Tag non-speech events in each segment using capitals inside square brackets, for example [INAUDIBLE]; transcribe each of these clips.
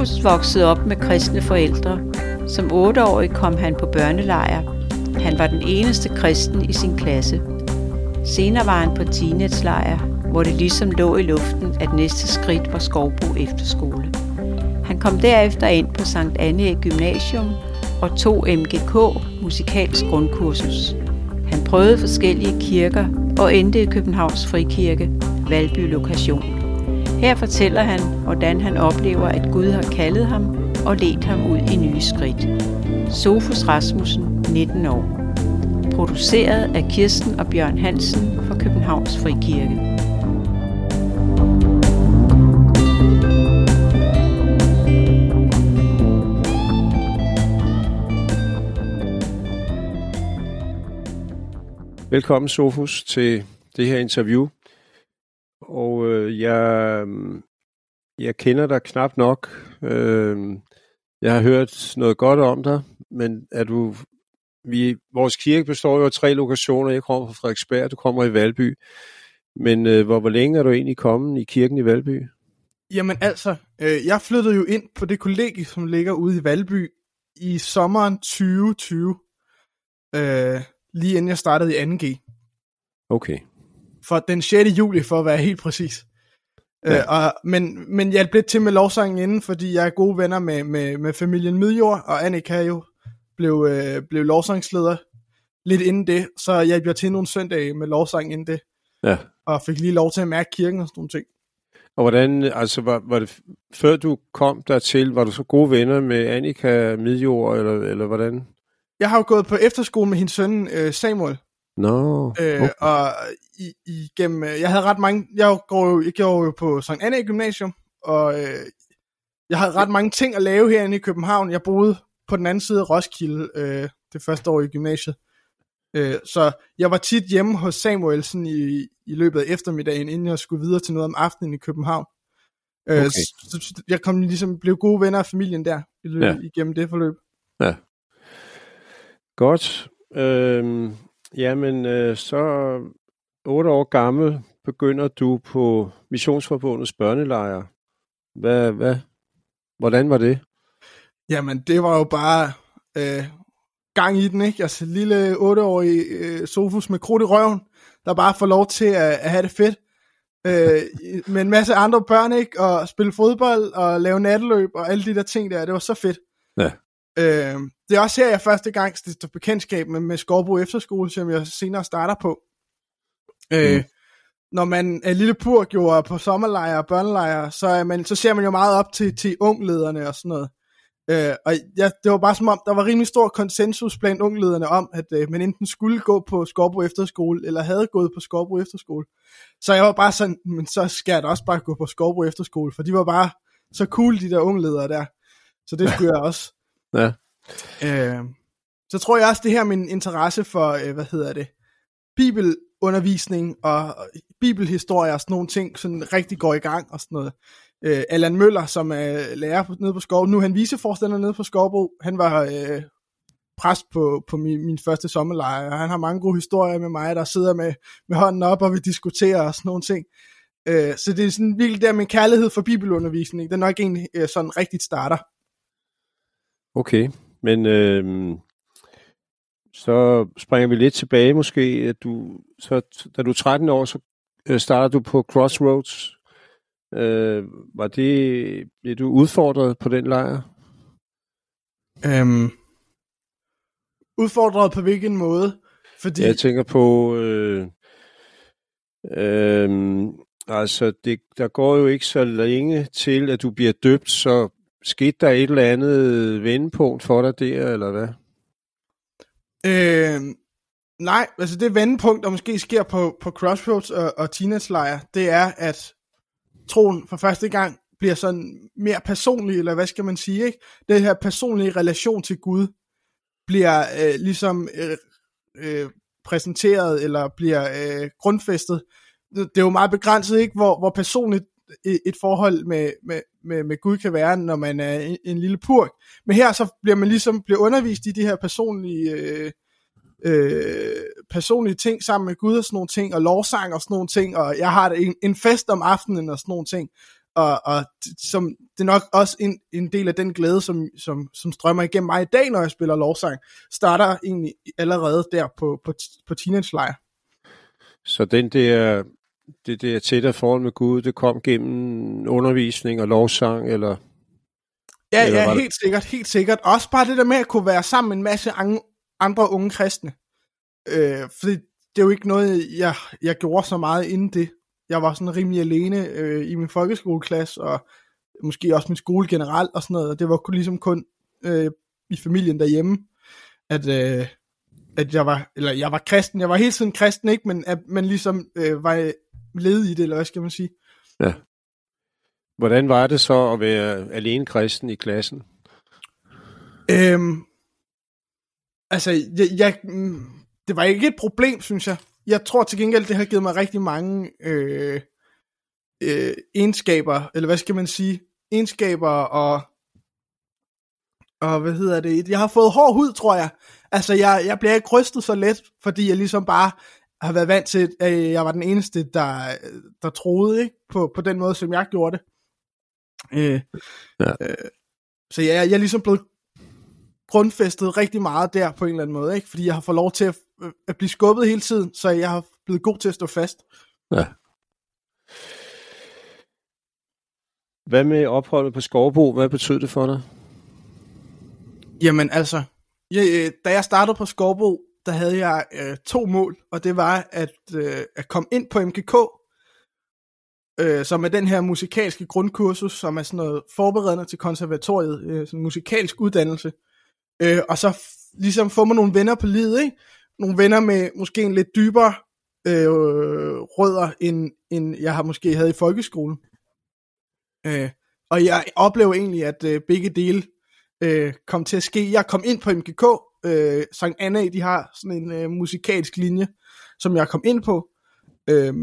Rufus voksede op med kristne forældre. Som otteårig kom han på børnelejr. Han var den eneste kristen i sin klasse. Senere var han på teenagelejr, hvor det ligesom lå i luften, at næste skridt var Skovbo Efterskole. Han kom derefter ind på Sankt Anne Gymnasium og tog MGK musikalsk grundkursus. Han prøvede forskellige kirker og endte i Københavns Frikirke, Valby lokation. Her fortæller han, hvordan han oplever, at Gud har kaldet ham og ledt ham ud i nye skridt. Sofus Rasmussen, 19 år. Produceret af Kirsten og Bjørn Hansen for Københavns Frikirke. Velkommen, Sofus, til det her interview. Og øh, jeg, jeg kender dig knap nok. Øh, jeg har hørt noget godt om dig, men er du... Vi, vores kirke består jo af tre lokationer. Jeg kommer fra Frederiksberg, du kommer i Valby. Men øh, hvor, hvor længe er du egentlig kommet i kirken i Valby? Jamen altså, øh, jeg flyttede jo ind på det kollegie, som ligger ude i Valby i sommeren 2020. Øh, lige inden jeg startede i 2G. Okay. For den 6. juli, for at være helt præcis. Ja. Øh, og, men, men jeg blev til med lovsangen inden, fordi jeg er gode venner med, med, med familien Midjord, og Annika jo blev, øh, blev lovsangsleder lidt inden det, så jeg blev til nogle søndage med lovsang inden det. Ja. Og fik lige lov til at mærke kirken og sådan nogle ting. Og hvordan, altså var, var det, før du kom dertil, var du så gode venner med Annika Midjord, eller, eller hvordan? Jeg har jo gået på efterskole med hendes søn øh, Samuel. No, okay. øh, og i, igennem, øh, jeg havde ret mange, jeg går jo, jeg går jo på Sankt Anna Gymnasium, og øh, jeg havde ret mange ting at lave herinde i København. Jeg boede på den anden side af Roskilde øh, det første år i gymnasiet. Øh, så jeg var tit hjemme hos Samuel sådan i, i løbet af eftermiddagen, inden jeg skulle videre til noget om aftenen i København. Øh, okay. så, så jeg kom ligesom, blev gode venner af familien der i løbet, ja. igennem det forløb. Ja. Godt. Øhm, jamen, øh, så otte år gammel begynder du på Missionsforbundets børnelejr. Hvad, hvad, hvordan var det? Jamen, det var jo bare øh, gang i den, ikke? Altså, lille otteårig øh, Sofus med krudt i røven, der bare får lov til at, at have det fedt. Øh, [LAUGHS] med en masse andre børn, ikke? Og spille fodbold og lave natteløb og alle de der ting der. Det var så fedt. Ja. Øh, det er også her, jeg første gang stifter bekendtskab med, med Skorbo Efterskole, som jeg senere starter på. Øh, mm. Når man er lille pur jo på sommerlejre og børnelejre, så, er man, så ser man jo meget op til, til unglederne og sådan noget. Øh, og ja, det var bare som om, der var rimelig stor konsensus blandt unglederne om, at øh, man enten skulle gå på Skorbo Efterskole, eller havde gået på Skorbo Efterskole. Så jeg var bare sådan, men så skal jeg da også bare gå på Skorbo Efterskole, for de var bare så cool, de der ungledere der. Så det skulle [LAUGHS] jeg også. Ja. Øh, så tror jeg også, det her min interesse for, øh, hvad hedder det, bibelundervisning og bibelhistorie og sådan nogle ting, sådan rigtig går i gang og sådan noget. Øh, Allan Møller, som er lærer på, nede på Skov, nu er han viceforstander nede på Skovbro, han var øh, præst på, på min, min første sommerlejr, og han har mange gode historier med mig, der sidder med, med hånden op, og vi diskuterer og sådan nogle ting. Øh, så det er sådan virkelig der min kærlighed for bibelundervisning, den er nok egentlig øh, sådan rigtigt starter. Okay, men øh, så springer vi lidt tilbage måske. At du, så, da du er 13 år, så øh, starter du på Crossroads. Øh, var det, blev du udfordret på den lejr? Øhm, udfordret på hvilken måde? Fordi... Jeg tænker på, øh, øh, altså det, der går jo ikke så længe til, at du bliver døbt, så skete der et eller andet vendepunkt for dig der, eller hvad? Øh, nej, altså det vendepunkt, der måske sker på, på Crossroads og, og Teenage det er, at troen for første gang bliver sådan mere personlig, eller hvad skal man sige, ikke? Den her personlige relation til Gud bliver øh, ligesom øh, øh, præsenteret, eller bliver øh, grundfæstet. Det er jo meget begrænset, ikke? Hvor, hvor personligt et forhold med, med, med, med Gud kan være, når man er en, en lille purk. Men her så bliver man ligesom bliver undervist i de her personlige, øh, øh, personlige ting sammen med Gud og sådan nogle ting, og lovsang og sådan nogle ting, og jeg har en, en fest om aftenen og sådan nogle ting. og, og som, det er nok også en, en del af den glæde, som, som, som strømmer igennem mig i dag, når jeg spiller lovsang, starter egentlig allerede der på, på, på teenage-lejr. Så den der, det der tættere forhold med Gud, det kom gennem undervisning og lovsang, eller? Ja, eller ja, helt sikkert, helt sikkert. Også bare det der med at kunne være sammen med en masse andre unge kristne. Øh, fordi det er jo ikke noget, jeg, jeg gjorde så meget inden det. Jeg var sådan rimelig alene øh, i min folkeskoleklasse, og måske også min skole generelt og sådan noget, og det var kun, ligesom kun øh, i familien derhjemme, at, øh, at jeg var, eller jeg var kristen, jeg var hele tiden kristen, ikke, men at man ligesom øh, var led i det, eller hvad skal man sige. Ja. Hvordan var det så at være alene kristen i klassen? Øhm, altså, jeg, jeg, det var ikke et problem, synes jeg. Jeg tror til gengæld, det har givet mig rigtig mange øh, øh, egenskaber, eller hvad skal man sige, egenskaber og, og hvad hedder det, jeg har fået hård hud, tror jeg. Altså, jeg, jeg bliver ikke rystet så let, fordi jeg ligesom bare har været vant til, at jeg var den eneste, der, der troede ikke? På, på den måde, som jeg gjorde det. Øh, ja. øh, så jeg, jeg er ligesom blevet grundfæstet rigtig meget der på en eller anden måde, ikke? fordi jeg har fået lov til at, at blive skubbet hele tiden, så jeg har blevet god til at stå fast. Ja. Hvad med opholdet på Skovbo? Hvad betød det for dig? Jamen altså, jeg, øh, da jeg startede på Skovbo, der havde jeg øh, to mål, og det var at, øh, at komme ind på MGK, øh, som er den her musikalske grundkursus, som er sådan noget forberedende til konservatoriet, øh, sådan en musikalsk uddannelse. Øh, og så ligesom få mig nogle venner på livet, ikke? Nogle venner med måske en lidt dybere øh, rødder, end, end jeg har måske havde i folkeskolen. Øh, og jeg oplever egentlig, at øh, begge dele øh, kom til at ske. Jeg kom ind på MGK, øh, Sankt Anna, de har sådan en øh, musikalsk linje, som jeg kom ind på. Øh,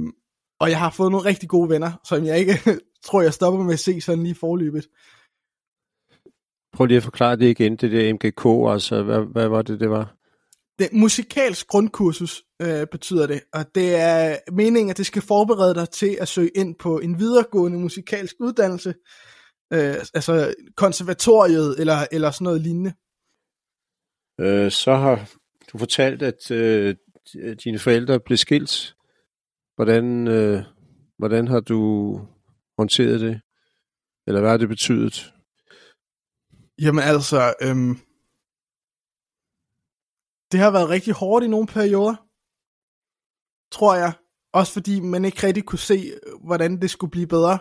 og jeg har fået nogle rigtig gode venner, som jeg ikke [LAUGHS] tror, jeg stopper med at se sådan lige forløbet. Prøv lige at forklare det igen, det der MGK, altså hvad, hvad var det, det var? Det musikalsk grundkursus øh, betyder det, og det er meningen, at det skal forberede dig til at søge ind på en videregående musikalsk uddannelse, øh, altså konservatoriet eller, eller sådan noget lignende. Øh, så har du fortalt, at øh, dine forældre blev skilt. Hvordan, øh, hvordan har du håndteret det? Eller hvad har det betydet? Jamen altså, øhm, det har været rigtig hårdt i nogle perioder, tror jeg. Også fordi man ikke rigtig kunne se, hvordan det skulle blive bedre.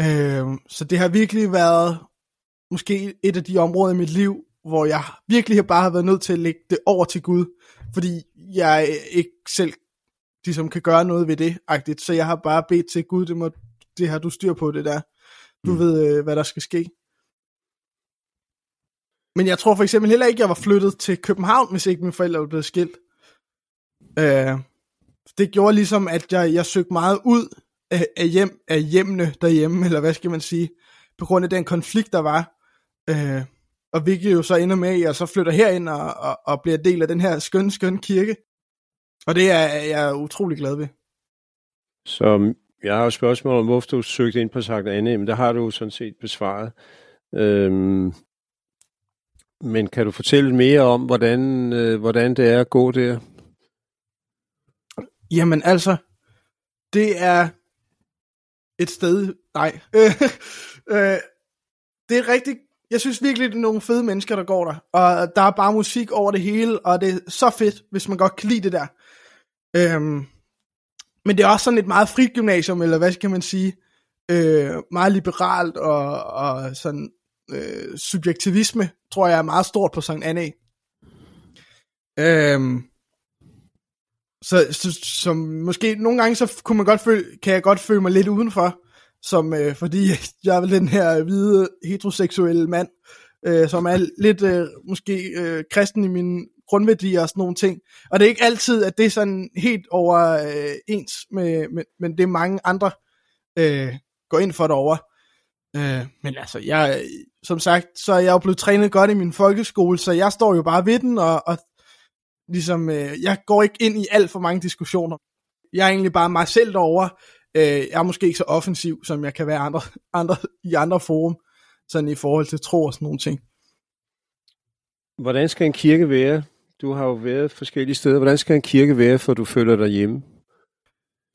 Øhm, så det har virkelig været måske et af de områder i mit liv, hvor jeg virkelig bare har været nødt til at lægge det over til Gud, fordi jeg ikke selv ligesom kan gøre noget ved det, agtigt. så jeg har bare bedt til Gud, det, må, det har du styr på det der. Du mm. ved, øh, hvad der skal ske. Men jeg tror for eksempel heller ikke, jeg var flyttet til København, hvis ikke mine forældre var blevet skilt. Øh, det gjorde ligesom, at jeg, jeg søgte meget ud af, af, hjem, af hjemmene derhjemme, eller hvad skal man sige, på grund af den konflikt, der var. Øh, og hvilket jo så ender med, at jeg så flytter herind og, og, og bliver del af den her skønne, skønne kirke. Og det er jeg er utrolig glad ved. Så jeg har jo spørgsmål om, hvorfor du søgte ind på Sankt Anne, men der har du sådan set besvaret. Øhm, men kan du fortælle mere om, hvordan, øh, hvordan det er at gå der? Jamen altså, det er et sted, nej, [LAUGHS] øh, øh, det er rigtig, jeg synes virkelig, det er nogle fede mennesker, der går der, og der er bare musik over det hele, og det er så fedt, hvis man godt kan lide det der. Øhm, men det er også sådan et meget frit gymnasium, eller hvad skal man sige, øh, meget liberalt, og, og sådan øh, subjektivisme, tror jeg er meget stort på Sankt Anne. Øhm, så, så, så måske nogle gange så kunne man godt føle, kan jeg godt føle mig lidt udenfor, som øh, fordi [LAUGHS] jeg er den her hvide heteroseksuelle mand, øh, som er lidt øh, måske øh, kristen i min grundværdier og sådan nogle ting. Og det er ikke altid, at det er sådan helt over øh, ens, med, med, men det er mange andre øh, går ind for det over. Øh, men altså, jeg, som sagt, så er jeg jo blevet trænet godt i min folkeskole, så jeg står jo bare ved den, og, og ligesom, øh, jeg går ikke ind i alt for mange diskussioner. Jeg er egentlig bare mig selv derovre, Øh, jeg er måske ikke så offensiv, som jeg kan være andre, [LAUGHS] andre, i andre forum, sådan i forhold til tro og sådan nogle ting. Hvordan skal en kirke være? Du har jo været forskellige steder. Hvordan skal en kirke være, for du føler dig hjemme?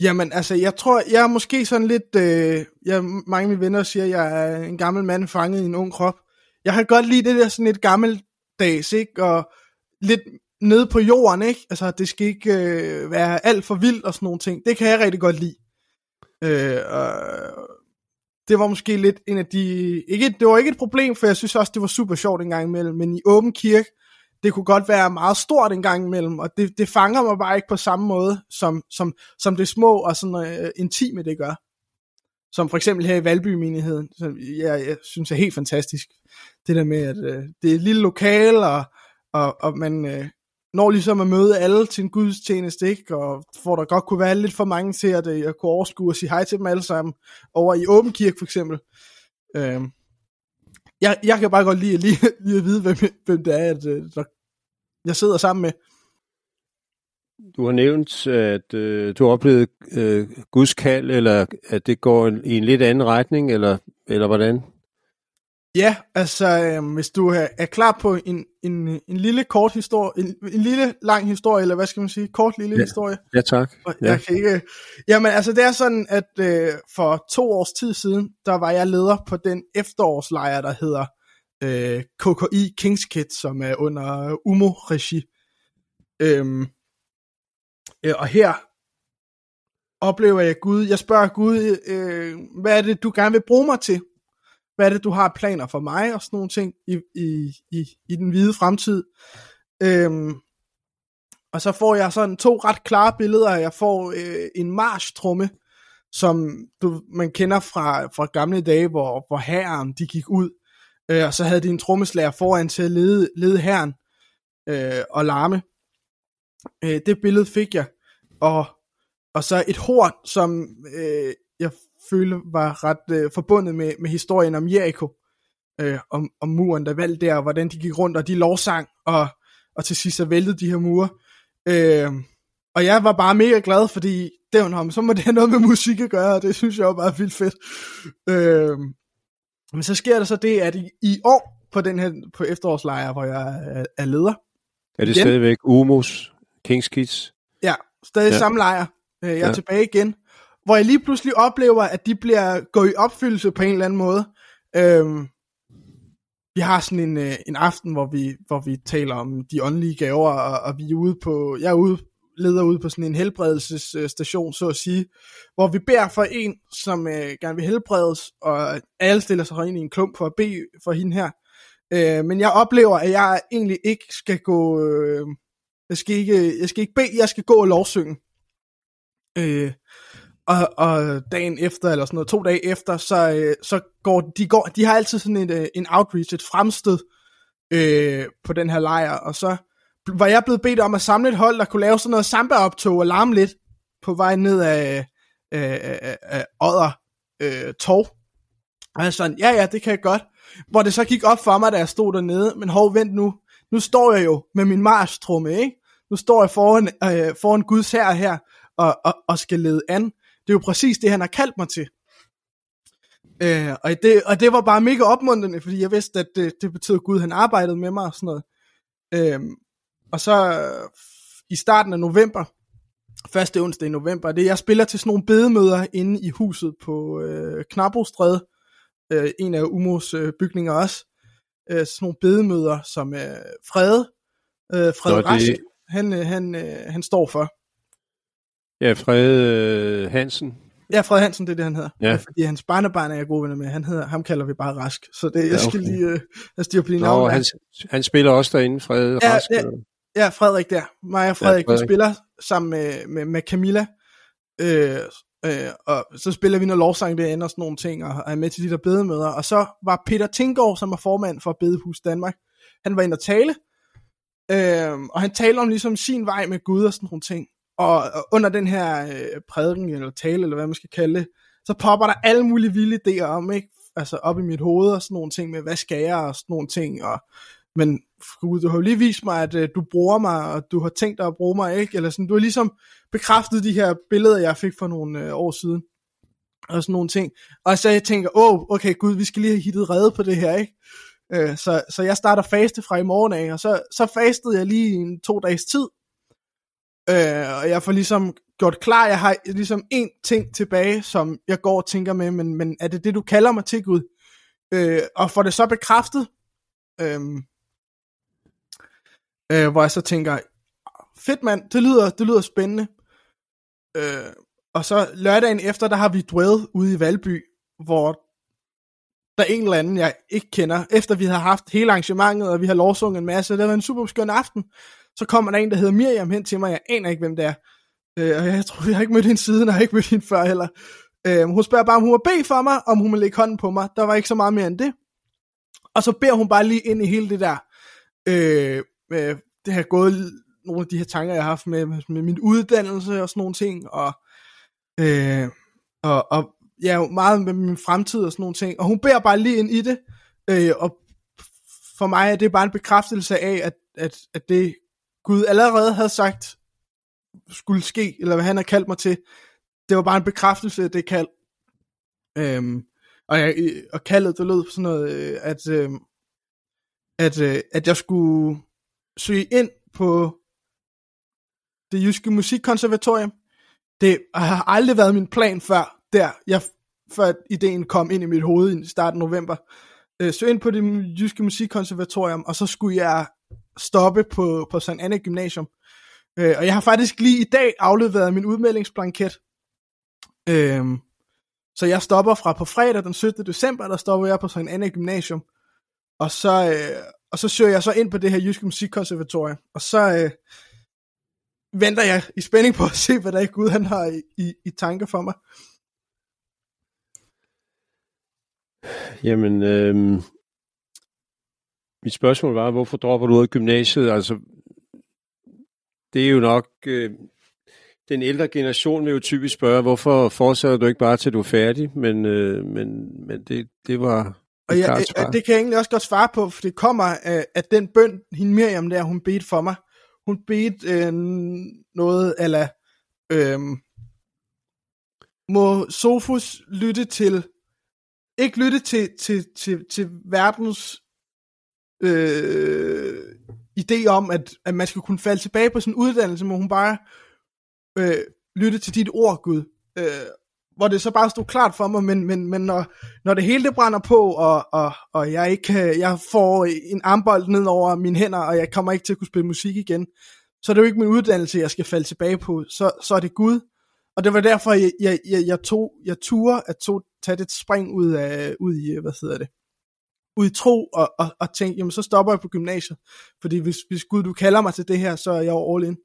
Jamen, altså, jeg tror, jeg er måske sådan lidt, øh, jeg, mange af mine venner siger, at jeg er en gammel mand fanget i en ung krop. Jeg kan godt lide det der sådan lidt gammeldags, ikke? Og lidt nede på jorden, ikke? Altså, det skal ikke øh, være alt for vildt og sådan nogle ting. Det kan jeg rigtig godt lide. Øh, og det var måske lidt en af de... Ikke, det var ikke et problem, for jeg synes også, det var super sjovt en gang imellem, men i åben kirke, det kunne godt være meget stort en gang imellem, og det, det fanger mig bare ikke på samme måde, som, som, som det små og sådan øh, intime det gør. Som for eksempel her i Valby-menigheden, som jeg, jeg synes er helt fantastisk. Det der med, at øh, det er et lille lokal, og, og, og man øh, når ligesom at møde alle til en gudstjeneste, ikke? og hvor der godt kunne være lidt for mange til, at øh, jeg kunne overskue og sige hej til dem alle sammen, over i Åben Kirke for eksempel. Uh, jeg, jeg kan bare godt lide, lige, lige at vide, hvem, hvem det er, at, øh, der, jeg sidder sammen med. Du har nævnt, at øh, du har oplevet øh, Guds kald, eller at det går i en lidt anden retning, eller, eller hvordan? Ja, altså øh, hvis du er, er klar på en, en, en lille kort historie, en, en lille lang historie, eller hvad skal man sige, kort lille ja. historie. Ja, tak. Ja. Jeg kan ikke, jamen altså det er sådan, at øh, for to års tid siden, der var jeg leder på den efterårslejr, der hedder øh, KKI Kings Kids, som er under UMO-regi. Øhm, øh, og her oplever jeg Gud, jeg spørger Gud, øh, hvad er det, du gerne vil bruge mig til? Hvad er det, du har planer for mig, og sådan nogle ting i, i, i, i den hvide fremtid? Øhm, og så får jeg sådan to ret klare billeder. Jeg får øh, en marchtrumme, som du, man kender fra, fra gamle dage, hvor, hvor herren de gik ud øh, og så havde de en trommeslager foran til at lede, lede herren øh, og larme. Øh, det billede fik jeg, og, og så et horn, som øh, jeg følte var ret øh, forbundet med, med historien om Jericho, øh, om, om muren, der valgte der, og hvordan de gik rundt, og de lovsang, og, og til sidst så væltede de her mure. Øh, og jeg var bare mega glad, fordi det så må det have noget med musik at gøre, og det synes jeg var bare vildt fedt. Øh, men så sker der så det, at i, i år på den her på efterårslejr, hvor jeg er, er leder. Er det igen, stadigvæk Umos Kings Kids? Ja, stadig ja. samme lejr. Øh, jeg er ja. tilbage igen. Hvor jeg lige pludselig oplever, at de bliver gået i opfyldelse på en eller anden måde. Øhm, vi har sådan en, øh, en aften, hvor vi, hvor vi taler om de åndelige gaver, og, og vi er ude på, jeg er ude leder ud på sådan en helbredelsesstation, så at sige, hvor vi beder for en, som øh, gerne vil helbredes, og alle stiller sig ind i en klump for at bede for hende her. Øh, men jeg oplever, at jeg egentlig ikke skal gå, øh, jeg skal ikke, jeg skal ikke bede, jeg skal gå og lovsynge. Øh, og, og dagen efter, eller sådan noget, to dage efter, så, øh, så går de, går, de har altid sådan en, øh, en outreach, et fremsted øh, på den her lejr, og så var jeg blevet bedt om at samle et hold, der kunne lave sådan noget samba-optog og larme lidt på vej ned af, øh, af, af Odder øh, Torv. Og jeg sådan, ja ja, det kan jeg godt. Hvor det så gik op for mig, da jeg stod dernede, men hov, vent nu, nu står jeg jo med min marstrumme, ikke? Nu står jeg foran, øh, foran Guds her her, og, og, og skal lede an. Det er jo præcis det, han har kaldt mig til. Øh, og, det, og det var bare mega opmuntrende, fordi jeg vidste, at det, det betød, at Gud han arbejdede med mig og sådan noget. Øh, og så i starten af november, første onsdag i november, det jeg spiller til sådan nogle bedemøder inde i huset på øh, Knabostræde, øh, en af Umos øh, bygninger også. Øh, sådan nogle bedemøder, som øh, Frede, øh, Frede det... Rask, han, øh, han, øh, han står for. Ja, Frede øh, Hansen. Ja, Fred Hansen, det er det, han hedder. Ja. Fordi hans barnebarn er jeg gode venner med. Han hedder, ham kalder vi bare Rask. Så det, jeg skal ja, okay. lige uh, jeg styre på dine navn. Han, han spiller også derinde, Fred ja, Rask. Ja, Ja, Frederik der. Mig og Frederik, ja, Frederik. spiller sammen med, med, med Camilla. Øh, øh, og så spiller vi noget lovsang derinde og sådan nogle ting, og er med til de der bedemøder. Og så var Peter Tinggaard, som er formand for Bedehus Danmark, han var inde og tale. Øh, og han taler om ligesom sin vej med Gud og sådan nogle ting. Og, og under den her øh, prædiken, eller tale, eller hvad man skal kalde det, så popper der alle mulige vilde idéer om, ikke? Altså op i mit hoved og sådan nogle ting med, hvad skal jeg og sådan nogle ting. Og men Gud, du har jo lige vist mig, at øh, du bruger mig, og du har tænkt dig at bruge mig, ikke? Eller sådan, du har ligesom bekræftet de her billeder, jeg fik for nogle øh, år siden. og sådan nogle ting. Og så jeg tænker, åh, oh, okay, gud, vi skal lige have hittet redde på det her, ikke? Øh, så, så jeg starter faste fra i morgen af, og så, så fastede jeg lige en to dages tid, øh, og jeg får ligesom gjort klar, jeg har ligesom en ting tilbage, som jeg går og tænker med, men, men er det det, du kalder mig til, Gud? Øh, og får det så bekræftet, øh, øh, hvor jeg så tænker, fedt mand, det lyder, det lyder spændende. Øh, og så lørdagen efter, der har vi dwell ude i Valby, hvor der er en eller anden, jeg ikke kender, efter vi har haft hele arrangementet, og vi har lovsunget en masse, det var en super skøn aften, så kommer der en, der hedder Miriam hen til mig, jeg aner ikke, hvem det er. Øh, og jeg tror, jeg har ikke mødt hende siden, og jeg har ikke mødt hende før heller. Øh, hun spørger bare, om hun må bede for mig, om hun må lægge hånden på mig. Der var ikke så meget mere end det. Og så beder hun bare lige ind i hele det der, øh, øh, det har gået nogle af de her tanker, jeg har haft med, med min uddannelse og sådan nogle ting, og, øh, og, og ja, meget med min fremtid og sådan nogle ting. Og hun beder bare lige ind i det, øh, og for mig er det bare en bekræftelse af, at, at, at det Gud allerede havde sagt, skulle ske, eller hvad han har kaldt mig til, det var bare en bekræftelse af det kald. Øhm, og, jeg, og kaldet, det lød sådan noget, øh, at, øh, at, øh, at jeg skulle søge ind på det jyske musikkonservatorium. Det har aldrig været min plan før, der, jeg, før ideen kom ind i mit hoved i starten af november. Øh, søge ind på det jyske musikkonservatorium, og så skulle jeg stoppe på, på St. Anne Gymnasium. Øh, og jeg har faktisk lige i dag afleveret min udmeldingsblanket. Øh, så jeg stopper fra på fredag den 17. december, der stopper jeg på St. Anne Gymnasium. Og så, øh, og så søger jeg så ind på det her Jyske Musikkonservatorium. Og så øh, venter jeg i spænding på at se, hvad der er Gud han har i, i, i tanke for mig. Jamen, øh, mit spørgsmål var, hvorfor dropper du ud af gymnasiet? Altså, det er jo nok... Øh, den ældre generation vil jo typisk spørge, hvorfor fortsætter du ikke bare til du er færdig? Men, øh, men, men det, det var og jeg, jeg, det kan jeg egentlig også godt svare på, for det kommer af, at den bøn, hende Miriam der, hun bedte for mig. Hun bedte øh, noget, eller øh, må Sofus lytte til, ikke lytte til, til, til, til verdens øh, idé om, at, at man skal kunne falde tilbage på sin uddannelse, hvor hun bare øh, lytte til dit ord, Gud. Øh, hvor det så bare stod klart for mig, men, men, men når, når det hele det brænder på, og, og, og jeg ikke jeg får en armbold ned over mine hænder, og jeg kommer ikke til at kunne spille musik igen, så er det jo ikke min uddannelse, jeg skal falde tilbage på, så, så er det Gud. Og det var derfor, jeg, jeg, jeg, jeg tog, jeg turde at tog, tage det spring ud, af, ud i, hvad hedder det, ud i tro, og, og, og tænke, jamen så stopper jeg på gymnasiet, fordi hvis, hvis Gud, du kalder mig til det her, så er jeg all in.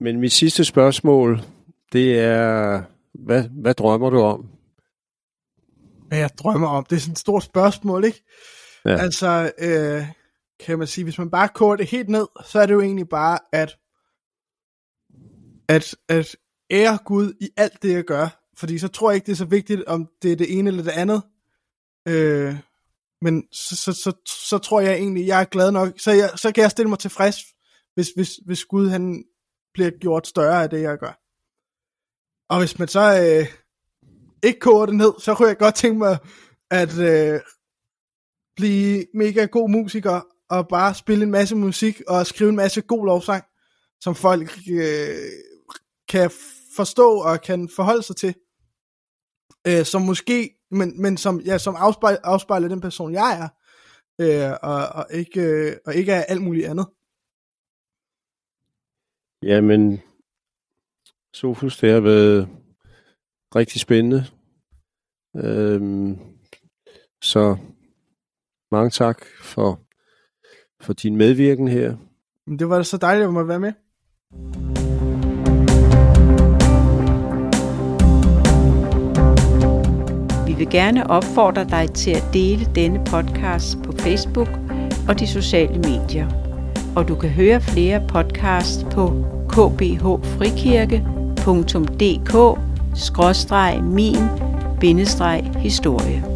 Men mit sidste spørgsmål, det er, hvad, hvad drømmer du om? Hvad jeg drømmer om? Det er sådan et stort spørgsmål, ikke? Ja. Altså, øh, kan man sige, hvis man bare koger det helt ned, så er det jo egentlig bare, at, at, at ære Gud i alt det, jeg gør. Fordi så tror jeg ikke, det er så vigtigt, om det er det ene eller det andet. Øh, men så, så, så, så tror jeg egentlig, jeg er glad nok. Så, jeg, så kan jeg stille mig tilfreds, hvis, hvis, hvis Gud han bliver gjort større af det, jeg gør. Og hvis man så øh, ikke koger det ned, så kunne jeg godt tænke mig at øh, blive mega god musiker og bare spille en masse musik og skrive en masse god lovsang, som folk øh, kan forstå og kan forholde sig til. Øh, som måske, men, men som, ja, som afspejler, afspejler den person, jeg er. Øh, og, og, ikke, øh, og ikke er alt muligt andet. Jamen, Sofus, det har været rigtig spændende. Øhm, så mange tak for, for din medvirken her. Det var så dejligt at være med. Vi vil gerne opfordre dig til at dele denne podcast på Facebook og de sociale medier. Og du kan høre flere podcasts på kbhfrikirke.dk min-historie